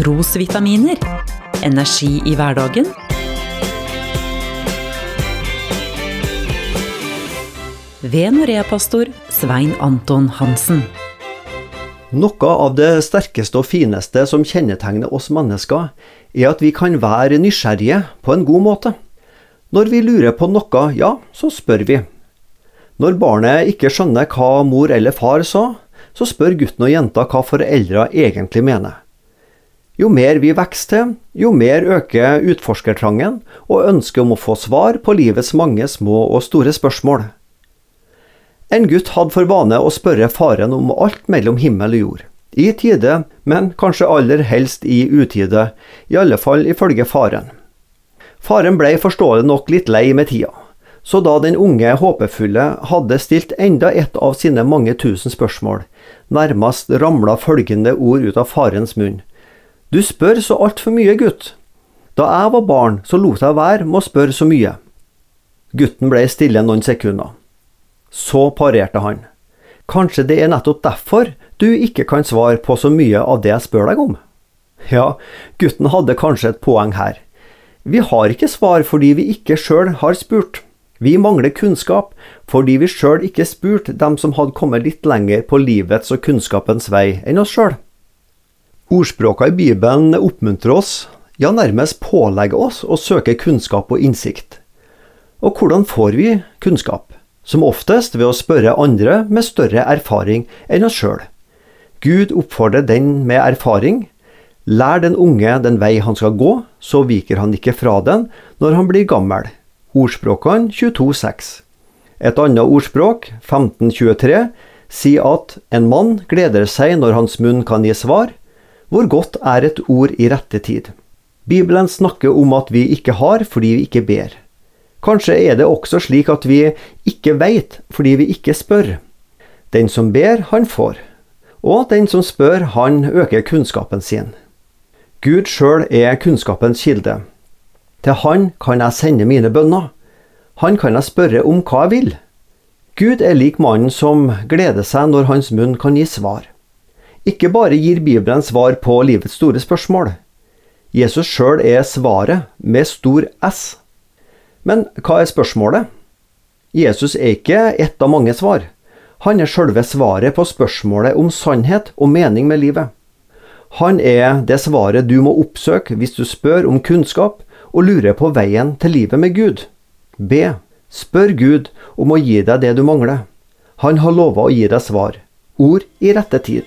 trosvitaminer. Energi i hverdagen. Ved Norea-pastor Svein Anton Hansen. Noe av det sterkeste og fineste som kjennetegner oss mennesker, er at vi kan være nysgjerrige på en god måte. Når vi lurer på noe, ja, så spør vi. Når barnet ikke skjønner hva mor eller far sa, så spør gutten og jenta hva foreldra egentlig mener. Jo mer vi vokser jo mer øker utforskertrangen og ønsket om å få svar på livets mange små og store spørsmål. En gutt hadde for vane å spørre faren om alt mellom himmel og jord. I tide, men kanskje aller helst i utide, i alle fall ifølge faren. Faren blei forståelig nok litt lei med tida, så da den unge håpefulle hadde stilt enda et av sine mange tusen spørsmål, nærmest ramla følgende ord ut av farens munn. Du spør så altfor mye, gutt. Da jeg var barn, så lot jeg være med å spørre så mye. Gutten ble stille noen sekunder. Så parerte han. Kanskje det er nettopp derfor du ikke kan svare på så mye av det jeg spør deg om? Ja, gutten hadde kanskje et poeng her. Vi har ikke svar fordi vi ikke sjøl har spurt. Vi mangler kunnskap fordi vi sjøl ikke spurte dem som hadde kommet litt lenger på livets og kunnskapens vei enn oss sjøl. Ordspråka i Bibelen oppmuntrer oss, ja nærmest pålegger oss å søke kunnskap og innsikt. Og hvordan får vi kunnskap? Som oftest ved å spørre andre med større erfaring enn oss sjøl. Gud oppfordrer den med erfaring. Lær den unge den vei han skal gå, så viker han ikke fra den når han blir gammel. Ordspråkene 22,6. Et annet ordspråk, 1523, sier at en mann gleder seg når hans munn kan gi svar, hvor godt er et ord i rette tid? Bibelen snakker om at vi ikke har fordi vi ikke ber. Kanskje er det også slik at vi ikke veit fordi vi ikke spør. Den som ber, han får. Og den som spør, han øker kunnskapen sin. Gud sjøl er kunnskapens kilde. Til han kan jeg sende mine bønner. Han kan jeg spørre om hva jeg vil. Gud er lik mannen som gleder seg når hans munn kan gi svar. Ikke bare gir Bibelen svar på livets store spørsmål. Jesus sjøl er svaret, med stor S. Men hva er spørsmålet? Jesus er ikke ett av mange svar. Han er sjølve svaret på spørsmålet om sannhet og mening med livet. Han er det svaret du må oppsøke hvis du spør om kunnskap og lurer på veien til livet med Gud. B. Spør Gud om å gi deg det du mangler. Han har lova å gi deg svar. Ord i rette tid.